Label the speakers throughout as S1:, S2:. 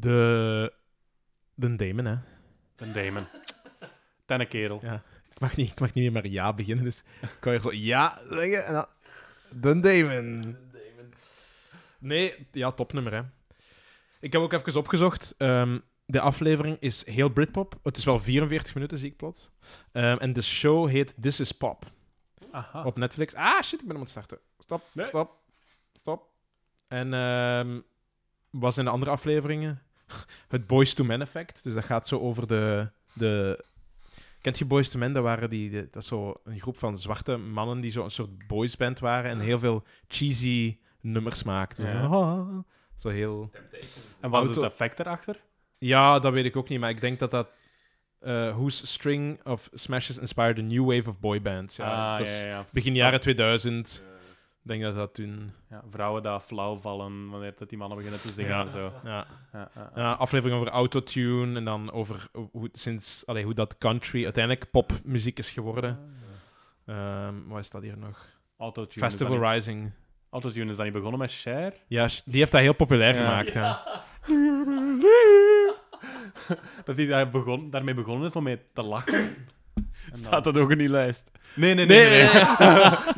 S1: De... De Damon, hè.
S2: Een Damon. Tenne kerel.
S1: Ja. Ik mag niet, ik mag niet meer met ja beginnen, dus ik kan je zo ja zeggen en dan... De Damon. Nee, ja, topnummer, hè. Ik heb ook even opgezocht. ehm, de aflevering is heel Britpop. Het is wel 44 minuten, zie ik plots. Ehm, en de show heet This is Pop
S2: Aha.
S1: op Netflix. Ah, shit, ik ben om het starten. Stop,
S2: Nee.
S1: stop, stop. En ehm, was in de andere afleveringen het Boys to Men effect. Dus dat gaat zo over de... de Kent je Boys to Men? Dat, waren die, de- dat is zo een groep van zwarte mannen die zo een soort boysband waren en heel veel cheesy nummers maakten. Zo,
S2: Ja.
S1: "Ah." zo heel...
S2: En wat is het effect erachter?
S1: Ja, dat weet ik ook niet, maar ik denk dat dat... eh whose string of smashes inspired a new wave of boybands. Ja,
S2: ah, ja, ja.
S1: begin jaren 2000. Denk dat dat toen...
S2: ja. Vrouwen die flauw vallen wanneer dat die mannen beginnen te zingen
S1: Ja.
S2: en zo.
S1: Ja,
S2: Ja,
S1: aflevering over autotune en dan over hoe, sinds, allee, hoe dat country uiteindelijk popmuziek is geworden. Ehm wat is dat hier nog?
S2: Autotune.
S1: Festival
S2: niet-
S1: Rising.
S2: Autotune is dat niet begonnen met Cher?
S1: Ja, die heeft dat heel populair gemaakt. Ja.
S2: Dat hij daar begon, daarmee begonnen is om mee te lachen.
S3: Staat dat ook in die lijst?
S2: Nee, nee, nee.
S3: Nee,
S2: nee,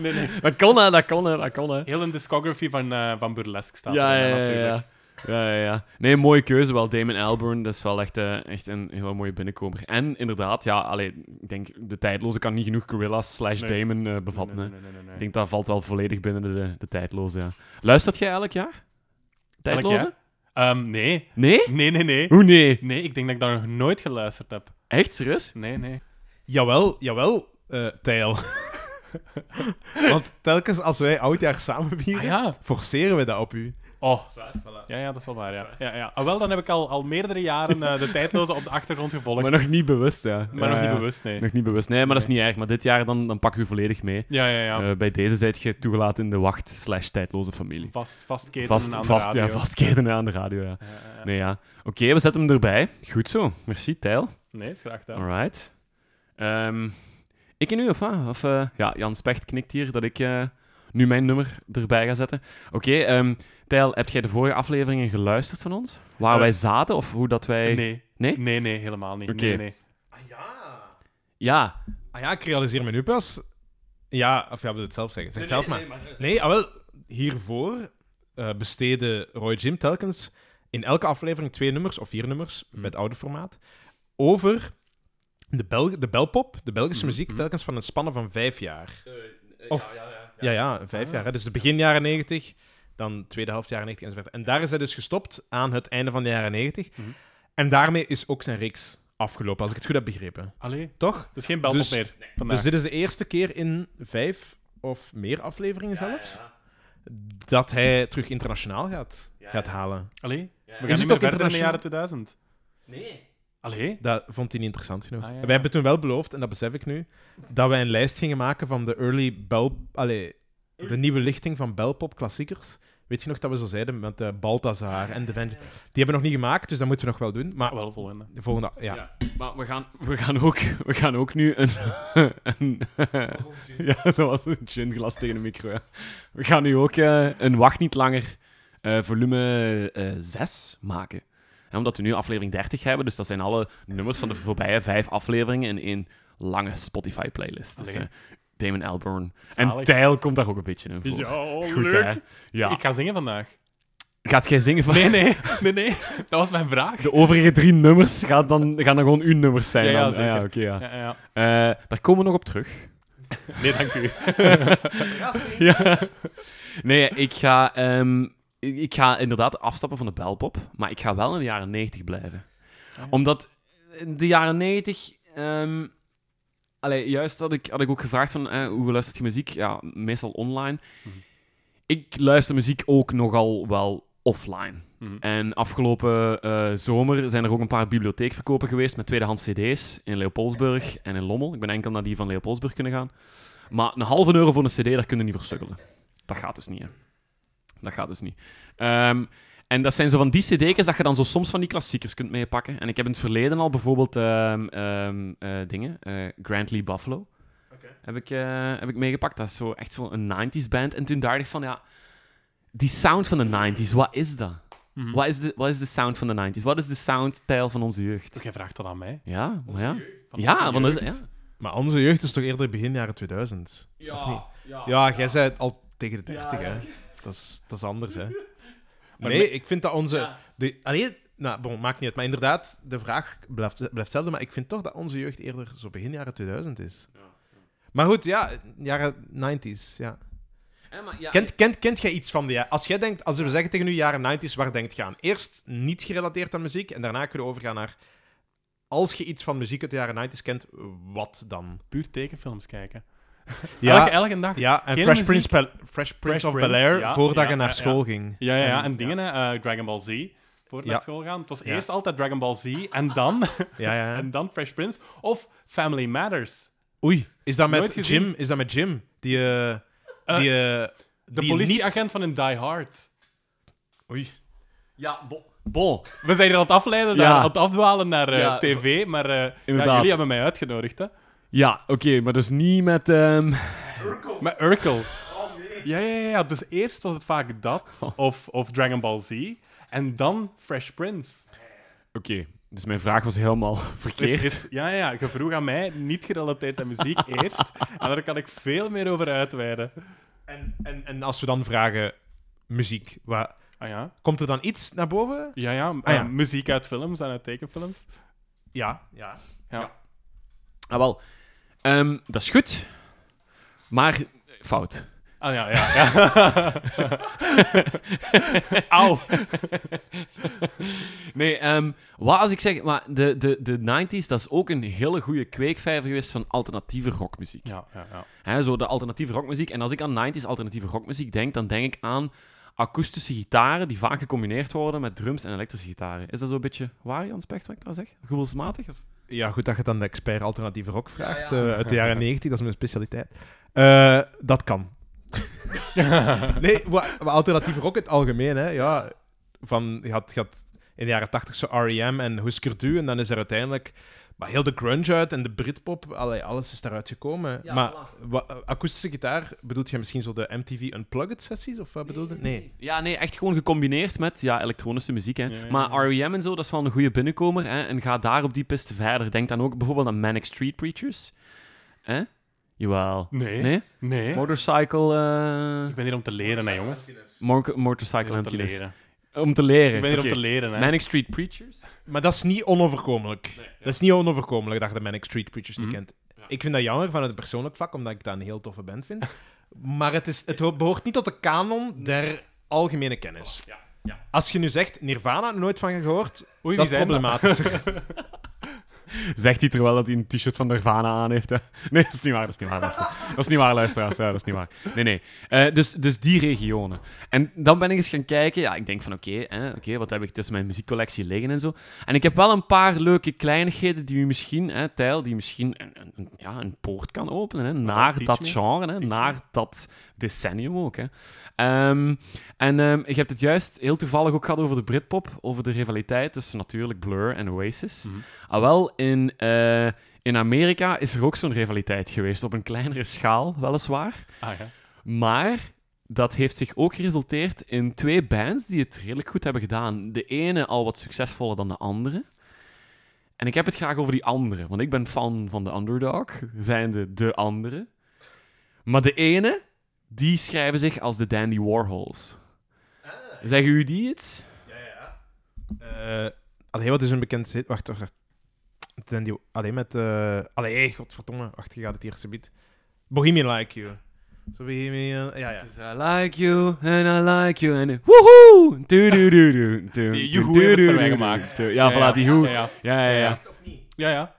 S2: nee. nee.
S3: Dat kon, hè, dat kon, hè, dat kon, hè.
S2: Heel een discography van, eh, van Burlesque staat
S3: Ja,
S2: er,
S3: ja, ja,
S2: natuurlijk.
S3: ja. Ja, ja, ja. Nee, mooie keuze wel. Damon Albarn, dat is wel echt, eh, echt een hele mooie binnenkomer. En inderdaad, ja, allee, ik denk, de tijdloze kan niet genoeg Gorillas slash. Damon eh, bevatten.
S2: Nee,
S3: hè.
S2: nee, nee, nee, nee.
S3: Ik denk dat valt wel volledig binnen de, de tijdloze, ja. Luistert jij elk jaar? Tijdloze?
S2: Ehm, nee.
S3: Nee?
S2: Nee, nee, nee.
S3: Hoe nee?
S2: Nee, ik denk dat ik daar nog nooit geluisterd heb.
S3: Echt, serieus?
S2: Nee, nee.
S1: Jawel, jawel, eh Tijl. Want telkens als wij oudjaar samen vieren,
S2: Ah, ja.
S1: forceren we dat op u.
S2: Oh. Ja, ja, dat is wel waar, ja. ja, ja. Ah, wel, dan heb ik al, al meerdere jaren eh, de tijdloze op de achtergrond gevolgd.
S3: Maar nog niet bewust, ja.
S2: Maar
S3: Ja,
S2: nog niet bewust, nee.
S3: Nog niet bewust. Nee, maar dat is niet erg. Maar dit jaar dan, dan pakken we u volledig mee.
S2: Ja, ja, ja.
S3: Eh, bij deze zijt je toegelaten in de wacht slash tijdloze familie.
S2: vast, vastketenen
S3: Vast,
S2: aan de
S3: vast,
S2: radio.
S3: ja, aan de radio, ja.
S2: Ja, ja, ja.
S3: Nee, ja. Oké, we zetten hem erbij. Goed zo. Merci, Tijl.
S2: Nee, is graag gedaan.
S3: Alright. Ehm, ik en u, of wat? Of, eh, ja, Jan Specht knikt hier dat ik eh, nu mijn nummer erbij ga zetten. Oké, ehm Tijl, heb jij de vorige afleveringen geluisterd van ons? Waar
S2: Eh,
S3: wij zaten, of hoe dat wij...
S2: Nee.
S3: Nee?
S2: Nee, nee, helemaal niet.
S3: Oké.
S2: Nee, nee.
S1: Ah ja.
S3: Ja.
S1: Ah ja, ik realiseer me nu pas. Ja, of ja, wil het zelf zeggen. Zeg het zelf maar. Nee, ah, wel, hiervoor eh besteedde Roy Jim telkens in elke aflevering twee nummers, of vier nummers,
S2: Mhm.
S1: met oude formaat, over de, Bel de belpop, de Belgische
S2: Mhm,
S1: muziek,
S2: mhm.
S1: telkens van een spanne van vijf jaar. Of-
S3: ja, ja,
S1: Ja, ja, vijf
S2: Ah.
S1: jaar. Hè. Dus de begin jaren negentig, dan tweede helft jaren negentig enzovoort. En daar is hij dus gestopt aan het einde van de jaren negentig.
S2: Mhm.
S1: En daarmee is ook zijn reeks afgelopen, als ik het goed heb begrepen.
S2: Allee,
S1: Toch?
S2: dus geen belpop
S1: Dus-
S2: meer vandaag.
S1: Dus dit is de eerste keer in vijf of meer afleveringen zelfs, dat hij terug internationaal gaat, gaat halen.
S2: Allee, we gaan
S1: het
S2: niet meer
S1: ook
S2: verder in de jaren 2000.
S3: Nee.
S2: Allee?
S1: Dat vond hij niet interessant genoeg.
S2: Ah, ja.
S1: Wij hebben toen wel beloofd, en dat besef ik nu, dat wij een lijst gingen maken van de early bel... Allee, de nieuwe lichting van belpop klassiekers. Weet je nog dat we zo zeiden met de Balthazar en de Venge? Die hebben we nog niet gemaakt, dus dat moeten we nog wel doen. Maar
S2: wel volgende.
S1: de volgende... Ja.
S3: Ja. Maar we gaan, we, gaan ook, we gaan ook nu een... een ja, dat was een ginglas tegen de micro. Ja. We gaan nu ook eh, een Wacht Niet Langer eh, volume eh 6 maken. En omdat we nu aflevering 30 hebben, dus dat zijn alle nummers van de voorbije vijf afleveringen in één lange Spotify-playlist. Dus eh, Damon Albarn. En. Tijl komt daar ook een beetje in voor.
S2: Ja,
S3: Goed,
S2: leuk.
S3: hè? Ja.
S2: Ik ga zingen vandaag.
S3: Gaat jij zingen van...
S2: Nee, nee, nee, nee. Dat was mijn vraag.
S3: De overige drie nummers gaan dan, gaan dan gewoon uw nummers zijn.
S2: Ja, ja,
S3: dan.
S2: zeker.
S3: ja, oké, ja.
S2: Ja, ja.
S3: Eh, daar komen we nog op terug.
S2: Nee, dank u.
S3: ja. Nee, ik ga, ehm, ik ga inderdaad afstappen van de belpop, maar ik ga wel in de jaren 90 blijven.
S2: ja.
S3: Omdat in de jaren 90... ehm, allee, juist had ik, had ik ook gevraagd van eh, hoe luistert je muziek? Ja, meestal online.
S2: Mhm.
S3: Ik luister muziek ook nogal wel offline.
S2: Mhm.
S3: En afgelopen eh, zomer zijn er ook een paar bibliotheekverkopen geweest met tweedehands cd's in Leopoldsburg en in Lommel. Ik ben enkel naar die van Leopoldsburg kunnen gaan. Maar een halve euro voor een cd, daar kun je niet voor sukkelen. Dat gaat dus niet, hè. Dat gaat dus niet. Ehm, en dat zijn zo van die cd's dat je dan zo soms van die klassiekers kunt meepakken. En ik heb in het verleden al bijvoorbeeld ehm, ehm, eh, dingen, eh Grant Lee Buffalo, heb, ik, eh, heb ik meegepakt. Dat is zo echt zo'n 90s band. En toen dacht ik van, ja, die sound van de 90s, wat is dat?
S2: Mhm.
S3: Wat is, de, wat is de sound van de 90s? Wat is de soundstijl van onze jeugd?
S2: Jij vraagt dat aan mij.
S3: Ja, maar ja.
S2: Van
S3: Ja,
S2: onze
S3: want dat is,
S2: jeugd.
S3: ja.
S1: Maar onze jeugd is toch eerder begin jaren 2000? Of niet? Ja, jij zei het al tegen de 30, hè? Dat is, dat is anders, hè?
S2: Maar
S1: nee,
S2: me-
S1: ik vind dat onze.
S3: Ja.
S1: De, allee, nou, bon, maakt niet uit. Maar inderdaad, de vraag blijft, blijft hetzelfde. Maar ik vind toch dat onze jeugd eerder zo begin jaren 2000 is. Maar goed, ja, jaren 90s. Ja.
S3: Ja, maar ja,
S1: Kent, kent, kent jij iets van die... Als jij denkt, als we zeggen tegen nu jaren 90s, waar denkt je aan? Eerst niet gerelateerd aan muziek en daarna kunnen we overgaan naar... Als je iets van muziek uit de jaren 90s kent, wat dan?
S2: Puur tekenfilms kijken.
S1: Ja,
S2: Elke, elke dag.
S1: ja en
S2: geen
S1: Fresh
S2: muziek.
S1: Prince, Pel- Fresh Prince of
S2: Prince,
S1: Bel-Air,
S2: ja,
S1: voordat
S2: ja,
S1: je naar
S2: ja,
S1: school ging.
S2: Ja, ja, ja.
S1: En-
S2: En dingen, hè, eh, Dragon Ball Z. Voordat
S1: Ja.
S2: naar school gaan. Het was
S1: Ja.
S2: eerst altijd Dragon Ball Z en dan,
S1: Ja, ja.
S2: en dan Fresh Prince. Of Family Matters.
S1: Oei, is dat met? Jim? Is dat met Jim? Die... eh
S2: Eh,
S1: die,
S2: De
S1: die
S2: politieagent van een Die Hard.
S1: Niet... Oei.
S3: ja bo- bon.
S2: We zijn hier aan het afleiden,
S3: Ja.
S2: naar, aan het afdwalen naar eh,
S3: Ja,
S2: tv, maar eh, ja, jullie hebben mij uitgenodigd, hè.
S3: Ja, oké, maar dus niet met... ehm,
S2: Met Urkel. Ja, ja, ja, ja. Dus eerst was het vaak dat, of, of Dragon Ball Z, en dan Fresh Prince.
S3: Oké, dus mijn vraag was helemaal verkeerd.
S2: is, ja, ja, je vroeg aan mij, niet gerelateerd aan muziek, eerst. En daar kan ik veel meer over uitweiden.
S1: En, en, en als we dan vragen muziek, wat,
S2: Ah ja?
S1: komt er dan iets naar boven?
S2: Ja, ja.
S1: Ah, ja.
S2: eh, muziek uit films en uit tekenfilms.
S1: Ja. ja.
S2: Ja.
S3: Ah, wel. Ehm, dat is goed, maar fout.
S2: Ah ja, ja. ja. Auw.
S3: Nee, ehm, wat als ik zeg, maar de, de, de 90s, dat is ook een hele goede kweekvijver geweest van alternatieve rockmuziek.
S2: Ja, ja, ja.
S3: Hè, zo de alternatieve rockmuziek. En als ik aan 90s alternatieve rockmuziek denk, dan denk ik aan akoestische gitaren die vaak gecombineerd worden met drums en elektrische gitaren. Is dat zo'n beetje waar, Jan Specht, wat ik daar zeg? Gevoelsmatig? Of?
S1: Ja, goed dat je dan de expert alternatieve rock vraagt
S3: Ja, ja.
S1: eh, uit de jaren 90, dat is mijn specialiteit. Eh, dat kan. nee, wa- alternatieve rock in het algemeen, hè. Ja, van, je, had, je had in de jaren 80 zo R.E.M. en Husker Du, en dan is er uiteindelijk maar heel de grunge uit en de Britpop, allee, alles is daaruit gekomen.
S3: Ja,
S1: maar
S3: voilà.
S1: akoestische gitaar, bedoelt je misschien zo de MTV Unplugged sessies, of wat bedoelde? Nee.
S3: Ja, nee, echt gewoon gecombineerd met ja, elektronische muziek. Hè.
S2: Ja, ja,
S3: Maar. R.E.M. en zo, dat is wel een goede binnenkomer. Hè. En ga daar op die piste verder. Denk dan ook bijvoorbeeld aan Manic Street Preachers. Hè? Jawel.
S2: Nee.
S3: Nee?
S2: Nee.
S3: Motorcycle... eh,
S2: Ik ben hier om te leren, hè, jongens.
S3: motorcycle emptiness. Om te leren.
S2: Ik ben hier om te leren, hè.
S3: Manic Street Preachers?
S1: Maar dat is niet onoverkomelijk. Dat is niet onoverkomelijk dat je de Manic Street Preachers niet
S2: Mhm.
S1: kent. Ik vind dat jammer van het persoonlijk vlak, omdat ik dat een heel toffe band vind. Maar het, is, het ho- behoort niet tot de kanon der algemene kennis.
S2: Ja, ja.
S1: Als je nu zegt Nirvana, nooit van gehoord,
S2: Oei,
S1: dat is problematisch.
S3: Zegt hij terwijl dat hij een t-shirt van Nirvana aan heeft. Hè? Nee, dat is niet waar. Dat is niet waar, luister. Dat is niet waar, luisteraars. Ja, dat is niet waar. Nee, nee. Eh, dus, dus die regionen. En dan ben ik eens gaan kijken. Ja, ik denk van oké, oké, wat heb ik tussen mijn muziekcollectie liggen en zo. En ik heb wel een paar leuke kleinigheden die u misschien, hè, Tijl, die misschien een, een, ja, een poort kan openen hè, naar dat genre, hè, naar dat decennium ook. Hè. Ehm, en ehm, je hebt het juist heel toevallig ook gehad over de Britpop, over de rivaliteit tussen natuurlijk Blur en Oasis. Ah, wel, in, eh, in Amerika is er ook zo'n rivaliteit geweest, op een kleinere schaal, weliswaar.
S2: Ah, ja.
S3: Maar dat heeft zich ook geresulteerd in twee bands die het redelijk goed hebben gedaan. De ene al wat succesvoller dan de andere. En ik heb het graag over die andere, want ik ben fan van de underdog, zijnde de andere. Maar de ene, die schrijven zich als de Dandy Warhols. Zeggen u die iets?
S1: Eh allee, wat is een bekend zit? Wacht, wacht, wacht. Dan die, allee, met... eh allee, godverdomme. Wacht, je gaat het eerste beat. Bohemian Like You. Zo Bohemian... Ja, ja.
S3: Cause I like you, and I like you, and woehoe!
S2: Die Joehoe heeft het voor mij gemaakt.
S3: du. Ja, voilà, die hoe. Ja, Ja, ja,
S2: ja. ja.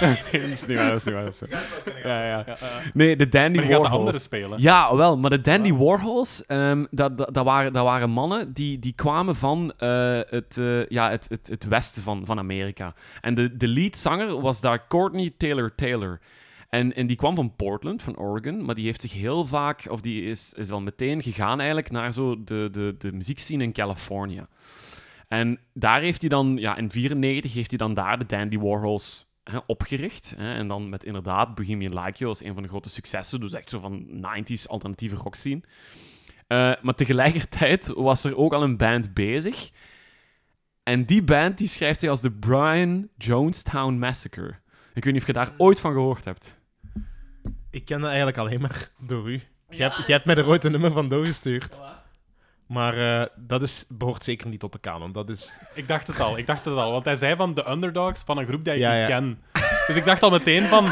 S3: Nee, dat is niet waar, dat is niet waar. dat is niet waar. Ja, ja.
S2: ja, ja.
S3: Nee, de Dandy
S2: Maar je gaat de
S3: Warhols.
S2: andere spelen.
S3: Ja, wel, maar de Dandy Warhols, ehm, dat, dat, dat, waren, dat waren mannen die, die kwamen van eh, het, eh, ja, het, het, het westen van, van Amerika. En de, de leadzanger was daar Courtney Taylor Taylor. En, en die kwam van Portland, van Oregon, maar die heeft zich heel vaak, of die is, is al meteen gegaan eigenlijk naar zo de, de, de muziekscene in Californië. En daar heeft hij dan, ja, in 94 heeft hij dan daar de Dandy Warhols hè, opgericht. Hè, en dan met inderdaad Bohemian Like You als een van de grote successen. Dus echt zo van 90s alternatieve rock scene. Eh, maar tegelijkertijd was er ook al een band bezig. En die band die schrijft zich als de Brian Jonestown Massacre. Ik weet niet of je daar ooit van gehoord hebt.
S1: Ik ken dat eigenlijk alleen maar door u. Jij hebt, jij hebt mij er ooit een nummer van doorgestuurd. Maar eh, dat is, behoort zeker niet tot de kanon. Dat is...
S2: Ik dacht het al, ik dacht het al. Want hij zei van de underdogs van een groep die ik
S1: Ja,
S2: niet
S1: ja.
S2: ken. Dus ik dacht al meteen van...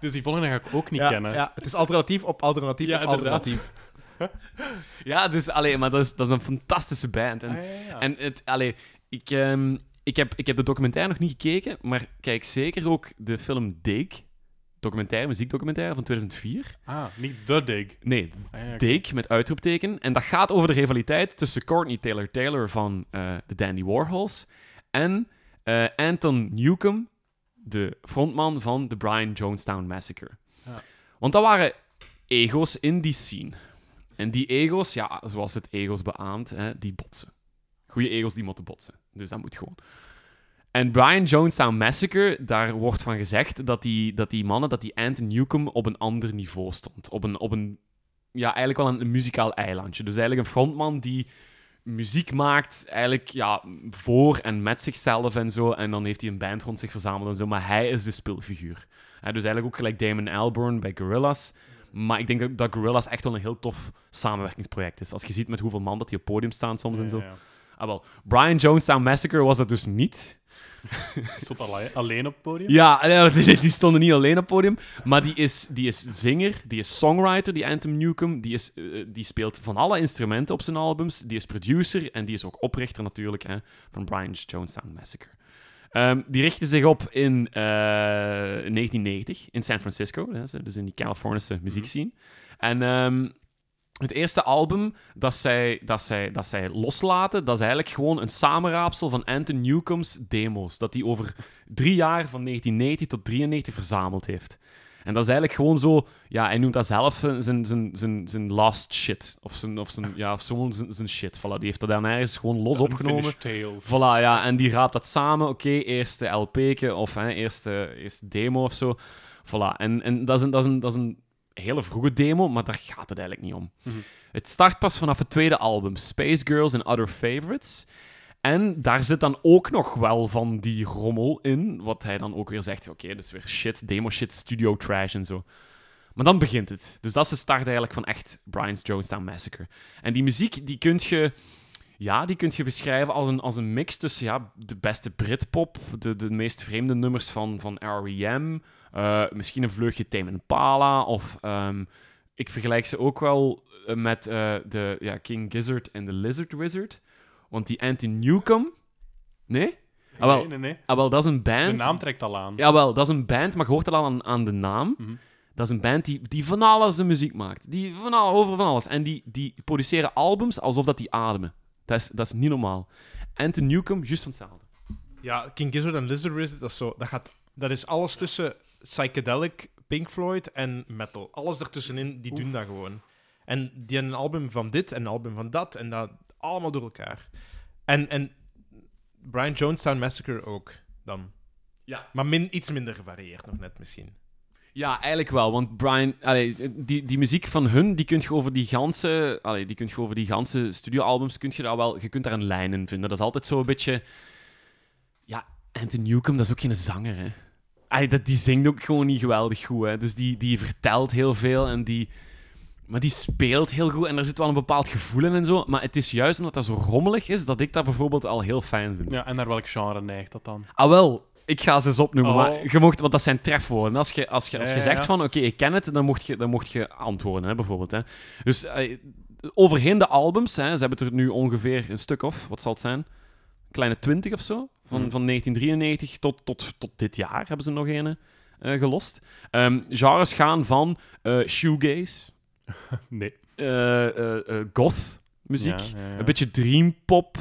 S2: Dus die volgende ga ik ook niet
S1: ja,
S2: kennen.
S1: ja, het is alternatief op alternatief
S2: Ja,
S1: op
S2: inderdaad.
S1: alternatief.
S3: Ja, dus alleen, maar dat is, dat is een fantastische band. En,
S2: Ah, ja, ja, ja.
S3: en het, allee, ik, ehm, ik, heb, ik heb de documentaire nog niet gekeken, maar kijk zeker ook de film Dig. Documentaire, muziekdocumentaire van 2004.
S2: Ah, niet The Dig.
S3: Nee,
S2: Ah, ja.
S3: Dig met uitroepteken. En dat gaat over de rivaliteit tussen Courtney Taylor Taylor van eh, de Dandy Warhols en eh, Anton Newcomb, de frontman van de Brian Jonestown Massacre.
S2: Ja.
S3: Want dat waren ego's in die scene. En die ego's, ja, zoals het ego's beaamt, hè, die botsen. Goede ego's die moeten botsen. Dus dat moet gewoon. En Brian Jonestown Massacre, daar wordt van gezegd dat die, dat die mannen, dat die Anton Newcomb op een ander niveau stond. Op een, op een ja, eigenlijk wel een, een muzikaal eilandje. Dus eigenlijk een frontman die muziek maakt, eigenlijk ja, voor en met zichzelf en zo. En dan heeft hij een band rond zich verzameld en zo. Maar hij is de speelfiguur. Dus eigenlijk ook gelijk Damon Albarn bij Gorillaz. Maar ik denk dat, dat Gorillaz echt wel een heel tof samenwerkingsproject is. Als je ziet met hoeveel man dat die op podium staan soms en zo.
S2: ja, ja.
S3: Ah, wel. Brian Jonestown Massacre was dat dus niet.
S2: Stond alleen, alleen op het podium.
S3: Ja, eh, die, die stonden niet alleen op het podium. Maar die is, die is zinger, die is songwriter, die Anthem Newcomb. Die, is, eh, die speelt van alle instrumenten op zijn albums. Die is producer en die is ook oprichter natuurlijk hè, van Brian's Jonestown Massacre. Ehm, die richtte zich op in eh, 1990 in San Francisco, hè, dus in die Californische muziekscene. En ehm, het eerste album dat zij, dat, zij, dat zij loslaten, dat is eigenlijk gewoon een samenraapsel van Anton Newcomb's demo's. Dat hij over drie jaar, van 1990 tot 93, verzameld heeft. En dat is eigenlijk gewoon zo... Ja, hij noemt dat zelf eh, zijn, zijn, zijn, zijn last shit. Of zijn, of zijn, ja, of gewoon zijn, zijn shit. Voilà, die heeft dat dan ergens gewoon los opgenomen.
S2: Tales.
S3: Voilà, ja, en die raapt dat samen. Oké, eerste LP'ke of hè, eerste, eerste demo of zo. Voilà, en, en dat, is een, dat, is een, dat is een hele vroege demo, maar daar gaat het eigenlijk niet om.
S2: Mhm.
S3: Het start pas vanaf het tweede album, Space Girls and Other Favorites. En daar zit dan ook nog wel van die rommel in, wat hij dan ook weer zegt. Oké, dus weer shit, demo shit, studio trash en zo. Maar dan begint het. Dus dat is de start eigenlijk van echt Brian's Jonestown Massacre. En die muziek, die kun je, ja, die kun je beschrijven als een, als een mix tussen ja, de beste Britpop, de, de meest vreemde nummers van, van R.E.M., eh, misschien een vleugje Tame Impala, of ehm, ik vergelijk ze ook wel eh, met eh, de ja, King Gizzard en de Lizard Wizard. Want die Anton Newcomb... Nee? Ah, wel,
S2: Nee, nee, nee.
S3: ah, wel, dat is een
S2: De
S3: band...
S2: naam trekt al aan.
S3: Jawel, dat is een band, maar je hoort al aan, aan de naam.
S2: Mhm.
S3: Dat is een band die, die van alles de muziek maakt. Die van al, over van alles. En die, die produceren albums alsof dat die ademen. Dat is, dat is niet normaal. Anton Newcomb, juist van hetzelfde.
S1: Ja, King Gizzard en Lizard Wizard, dat is, zo, dat, gaat, dat is alles tussen psychedelic, Pink Floyd en metal. Alles ertussenin, die doen dat gewoon. En die hebben een album van dit en een album van dat en dat allemaal door elkaar. En, en Brian Jonestown Massacre ook dan.
S3: Ja.
S1: Maar min, iets minder gevarieerd nog net misschien.
S3: Ja, eigenlijk wel. Want Brian, allee, die, die muziek van hun, die kun je over die ganse, allee, die kun je over die ganse studioalbums, kun je daar wel, je kunt daar een lijn in vinden. Dat is altijd zo een beetje, ja, Anton Newcomb, dat is ook geen zanger, hè. Dat, die zingt ook gewoon niet geweldig goed, hè. Dus die, die vertelt heel veel en die, maar die speelt heel goed en er zit wel een bepaald gevoel in en zo. Maar het is juist omdat dat zo rommelig is, dat ik dat bijvoorbeeld al heel fijn vind.
S2: Ja, en naar welk genre neigt dat dan?
S3: Ah, wel. Ik ga ze eens opnoemen,
S2: Oh.
S3: maar je mocht, want dat zijn trefwoorden. Als je, als je, als je
S2: Ja,
S3: zegt
S2: ja.
S3: van, oké, ik ken het, dan mocht je, dan mocht je antwoorden, hè, bijvoorbeeld. Hè. Dus eh, overheen de albums, hè, ze hebben het er nu ongeveer een stuk of, wat zal het zijn? Een kleine twintig of zo. Van,
S2: Hmm.
S3: van 1993 tot, tot, tot dit jaar hebben ze nog een eh, gelost. Ehm, genres gaan van eh shoegaze,
S2: Nee.
S3: eh, goth muziek,
S2: Ja, ja, ja.
S3: een beetje dreampop,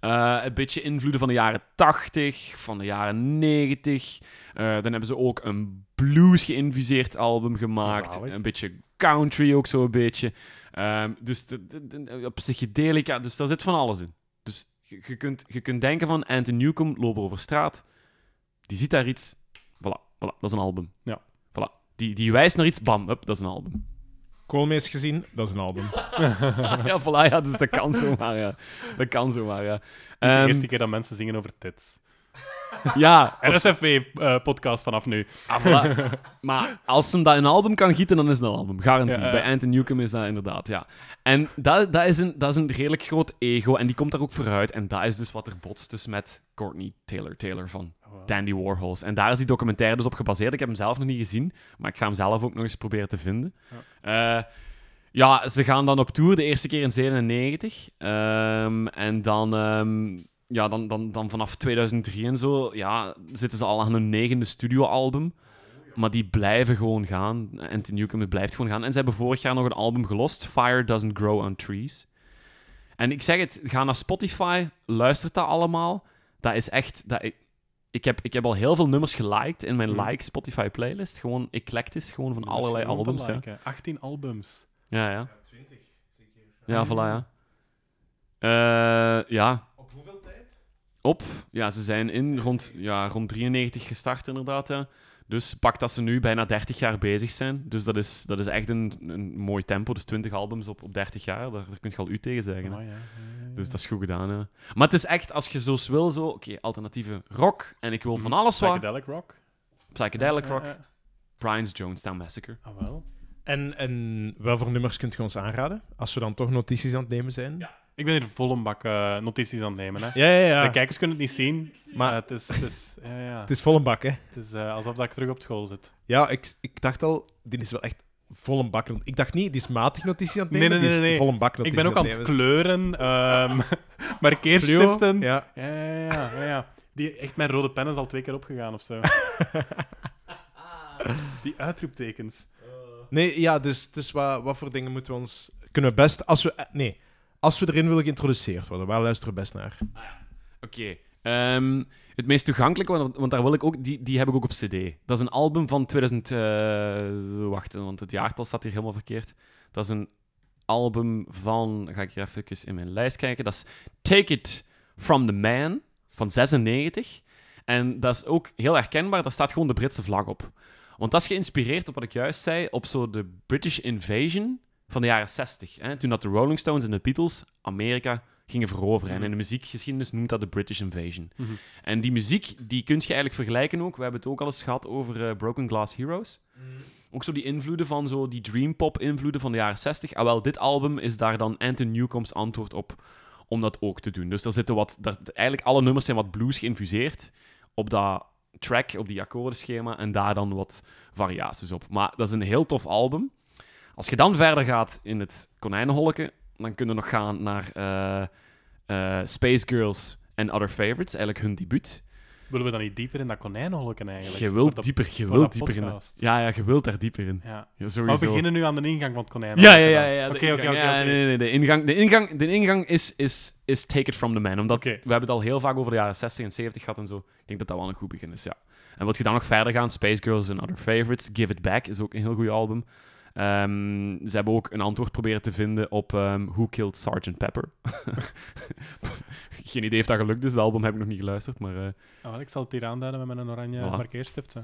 S2: Ja.
S3: een beetje invloeden van de jaren 80, van de jaren 90. Eh, dan hebben ze ook een blues geïnfuseerd album gemaakt.
S2: Zalig.
S3: Een beetje country ook zo een beetje. Ehm, dus de, de- de- op psychedelica, dus daar zit van alles in. Je, je kunt, je kunt denken van Anton Newcomb lopen over straat. Die ziet daar iets. Voilà, voilà dat is een album.
S2: Ja.
S3: Voilà. Die, die wijst naar iets, bam, hup, dat is een album.
S1: Koolmees gezien, dat is een album.
S3: ja, voilà, ja, dus dat kan zomaar, ja. Dat kan zomaar, ja.
S2: Niet de
S3: Ehm,
S2: eerste keer dat mensen zingen over tits.
S3: ja,
S2: RSFW-podcast vanaf nu.
S3: Ah, voilà. maar als hem dat in een album kan gieten, dan is het een album. Garantie.
S2: Ja, ja.
S3: Bij Anthony Newcomb is dat inderdaad, ja. En dat, dat, is een, dat is een redelijk groot ego. En die komt daar ook vooruit. En dat is dus wat er botst dus met Courtney Taylor Taylor van Dandy Warhols. En daar is die documentaire dus op gebaseerd. Ik heb hem zelf nog niet gezien, maar ik ga hem zelf ook nog eens proberen te vinden. Ja, ja ze gaan dan op tour de eerste keer in 97. Ehm, en dan, ehm, ja, dan, dan, dan vanaf 2003 en zo ja, zitten ze al aan hun negende studioalbum. Maar die blijven gewoon gaan. Anthony Newcomb blijft gewoon gaan. En ze hebben vorig jaar nog een album gelost. Fire Doesn't Grow on Trees. En ik zeg het, ga naar Spotify, luistert dat allemaal. Dat is echt... Dat, ik, ik, heb, ik heb al heel veel nummers geliked in mijn
S2: Mhm.
S3: like Spotify playlist. Gewoon eclectisch, gewoon van allerlei albums. Ja,
S2: liken. 18 albums.
S3: ja. ja. Ja, voilà, ja. Eh, ja.
S1: Op
S3: ja, ze zijn in rond, ja, rond 93 gestart, inderdaad. Ja. Dus pak dat ze nu bijna 30 jaar bezig zijn. Dus dat is, dat is echt een, een mooi tempo. Dus 20 albums op, op 30 jaar, daar, daar kun je al u tegen zeggen. hè.
S2: Ja. Ja, ja, ja.
S3: Dus dat is goed gedaan. Ja. Maar het is echt, als je zo wil, zo, oké, alternatieve rock. En ik wil van alles wat.
S2: Psychedelic rock.
S3: Psychedelic
S2: Ja,
S3: rock.
S2: ja.
S3: Brian's Jonestown Massacre.
S2: Ah, wel.
S1: En, en wel voor nummers kunt je ons aanraden? Als we dan toch notities aan het nemen zijn?
S2: Ik ben hier vol een bak eh, notities aan het nemen. Hè.
S1: ja, ja. ja.
S2: De kijkers kunnen het niet zien, maar het is, het is, ja, ja.
S1: Het is vol een bak, hè?
S2: Het is eh, alsof dat ik terug op school zit.
S1: Ja, ik, ik dacht al, dit is wel echt vol een bak. Ik dacht niet, die is matig notitie aan het
S2: Nee,
S1: nemen.
S2: nee, nee,
S1: is
S2: nee.
S1: vol een bak
S2: Ik ben ook aan het kleuren,
S1: Fluo,
S2: markeerstiften.
S1: Ja.
S2: Ja, ja, ja, ja, ja. Die, echt, mijn rode pen is al twee keer opgegaan of zo. Die uitroeptekens.
S1: Nee, ja, dus, dus wat, wat voor dingen moeten we ons... Kunnen we best... Als we, eh, nee, als we erin willen geïntroduceerd worden, waar luisteren we best naar?
S3: Oké. ehm, het meest toegankelijke, want, daar wil ik ook, die, die heb ik ook op CD. Dat is een album van 2000. eh wacht, want het jaartal staat hier helemaal verkeerd. Dat is een album van. Ga ik hier even in mijn lijst kijken. Dat is Take It From the Man van 96. En dat is ook heel herkenbaar. Daar staat gewoon de Britse vlag op. Want dat is geïnspireerd op wat ik juist zei, op zo de British Invasion van de jaren 60. Hè? Toen dat de Rolling Stones en de Beatles Amerika gingen veroveren. En in de muziekgeschiedenis noemt dat de British Invasion.
S2: Mhm.
S3: En die muziek, die kun je eigenlijk vergelijken ook. We hebben het ook al eens gehad over eh, Broken Glass Heroes. Ook zo die invloeden van zo die dream pop invloeden van de jaren 60. Ah, wel, dit album is daar dan Anton Newcomb's antwoord op om dat ook te doen. Dus daar zitten wat, daar, eigenlijk alle nummers zijn wat blues geïnfuseerd op dat track, op die akkoordenschema en daar dan wat variaties op. Maar dat is een heel tof album. Als je dan verder gaat in het konijnenholken, dan kun je nog gaan naar eh, eh, Space Girls and Other Favorites, eigenlijk hun debuut.
S2: Willen we dan niet dieper in dat konijnenholken eigenlijk?
S3: Je wilt
S2: dat-
S3: dieper, je wilt dieper in. Ja, ja, je wilt daar dieper in.
S2: Ja.
S3: Ja,
S2: Maar we beginnen nu aan de ingang van het konijnenholken.
S3: ja, ja. ja
S2: Oké, oké, oké,
S3: de ingang, de ingang, de ingang is, is, is Take It From The Man. Omdat we hebben het al heel vaak over de jaren 60 en 70 gehad en zo. Ik denk dat dat wel een goed begin is, ja. En wat je dan nog verder gaan, Space Girls and Other Favorites, Give It Back is ook een heel goed album. Ehm, ze hebben ook een antwoord proberen te vinden op ehm, Who Killed Sgt. Pepper. Geen idee of dat gelukt is, dat album heb ik nog niet geluisterd, maar... eh,
S2: Ah, wel, ik zal het hier aanduiden met mijn oranje
S3: Voilà.
S2: markeerstift. Hè.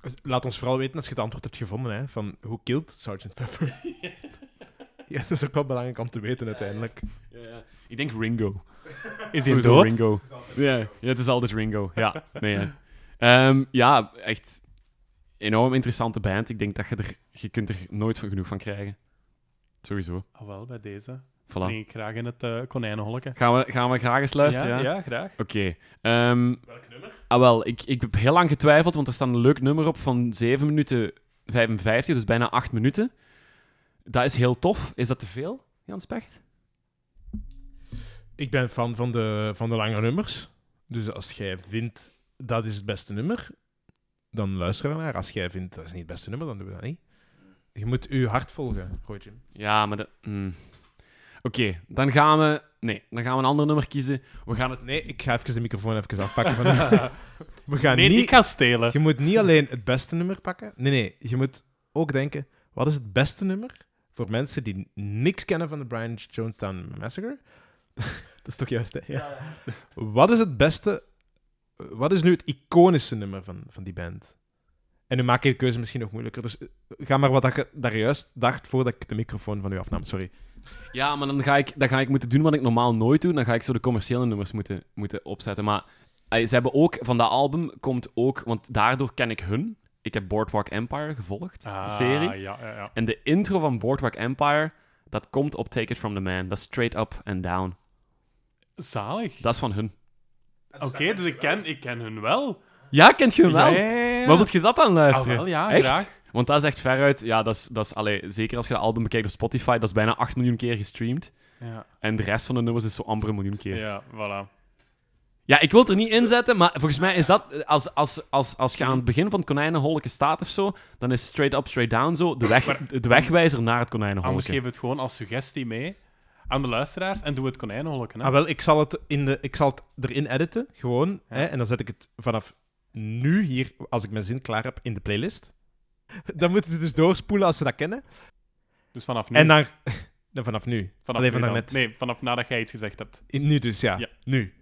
S1: Dus Laat ons vooral weten als je het antwoord hebt gevonden, hè, van Who killed Sgt. Pepper? ja, dat is ook wel belangrijk om te weten uiteindelijk.
S3: ja, ja. Ik denk Ringo.
S2: Is hij dood?
S3: Ringo. Ja, ja, het is altijd Ringo. Ja, nee, ja. Ehm, ja, echt enorm interessante band. Ik denk dat je er, je kunt er nooit van genoeg van krijgen. Sowieso.
S2: Ah, wel, bij deze.
S3: Voilà.
S2: Breng ik graag in het eh konijnenholken.
S3: Gaan we, gaan we graag eens luisteren?
S2: ja,
S3: Ja,
S2: ja, graag.
S3: Oké. ehm,
S1: Welk nummer?
S3: ah, wel, ik, ik heb heel lang getwijfeld, want er staat een leuk nummer op van 7 minuten 55, dus bijna 8 minuten. Dat is heel tof. Is dat te veel, Jan Specht?
S1: Ik ben fan van de, van de lange nummers. Dus als jij vindt dat is het beste nummer, dan luister ernaar. Als jij vindt dat is niet het beste nummer, dan doen we dat niet. Je moet je hart volgen, Roy Jim.
S3: Ja, maar dat... mm. Oké, dan gaan we... Nee, dan gaan we een ander nummer kiezen. We gaan het...
S1: Nee, ik ga even de microfoon even afpakken. Van we gaan
S2: Nee,
S1: niet...
S2: ik ga stelen.
S1: Je moet niet alleen het beste nummer pakken. Nee, nee. Je moet ook denken, wat is het beste nummer voor mensen die niks kennen van de Brian Jonestown Massacre? dat is toch juist, hè? Ja. Wat is het beste... Wat is nu het iconische nummer van, van die band? En nu maak je de keuze misschien nog moeilijker. Dus eh, ga maar wat dat je daar juist dacht voordat ik de microfoon van u afnam. Sorry.
S3: Ja, maar dan ga, ik, dan ga ik moeten doen wat ik normaal nooit doe. Dan ga ik zo de commerciële nummers moeten, moeten opzetten. Maar eh, ze hebben ook, van dat album komt ook, want daardoor ken ik hun. Ik heb Boardwalk Empire gevolgd,
S2: Ah,
S3: de serie.
S2: Ja, ja, ja.
S3: En de intro van Boardwalk Empire, dat komt op Take It From The Man. Dat is straight up and down.
S2: Zalig.
S3: Dat is van hun.
S2: Oké, dus ik ken, ik ken hun wel.
S3: Ja, kent je hem wel?
S2: Ja, ja, ja, ja.
S3: Maar moet je dat dan
S2: Ah,
S3: luisteren?
S2: wel, ja,
S3: Echt?
S2: graag.
S3: Want dat is echt veruit... Ja, dat is, dat is, allee, zeker als je het album bekijkt op Spotify, dat is bijna 8 miljoen keer gestreamd.
S2: Ja,
S3: En de rest van de nummers is zo amper een miljoen keer. Ja,
S2: ja voilà.
S3: ik wil het er niet in zetten, maar volgens mij is dat... Als, als, als, als je aan het begin van het konijnenholleke staat of zo, dan is straight up, straight down zo de, weg, de wegwijzer naar het
S2: Anders
S3: konijnenholleke.
S2: geef het gewoon als suggestie mee aan de luisteraars en doe het konijnenholken. Hè?
S1: Ah, wel, ik zal het, in de, ik zal het erin editen, gewoon.
S2: Ja.
S1: Hè, en dan zet ik het vanaf nu hier, als ik mijn zin klaar heb, in de playlist. Dan moeten ze dus doorspoelen als ze dat kennen.
S2: Dus vanaf nu.
S1: En dan... dan vanaf nu.
S2: vanaf
S1: alleen
S2: nu
S1: van
S2: dan.
S1: daarnet.
S2: Nee, vanaf nadat jij iets gezegd hebt.
S1: In- Nu dus, ja.
S2: Ja.
S1: Nu.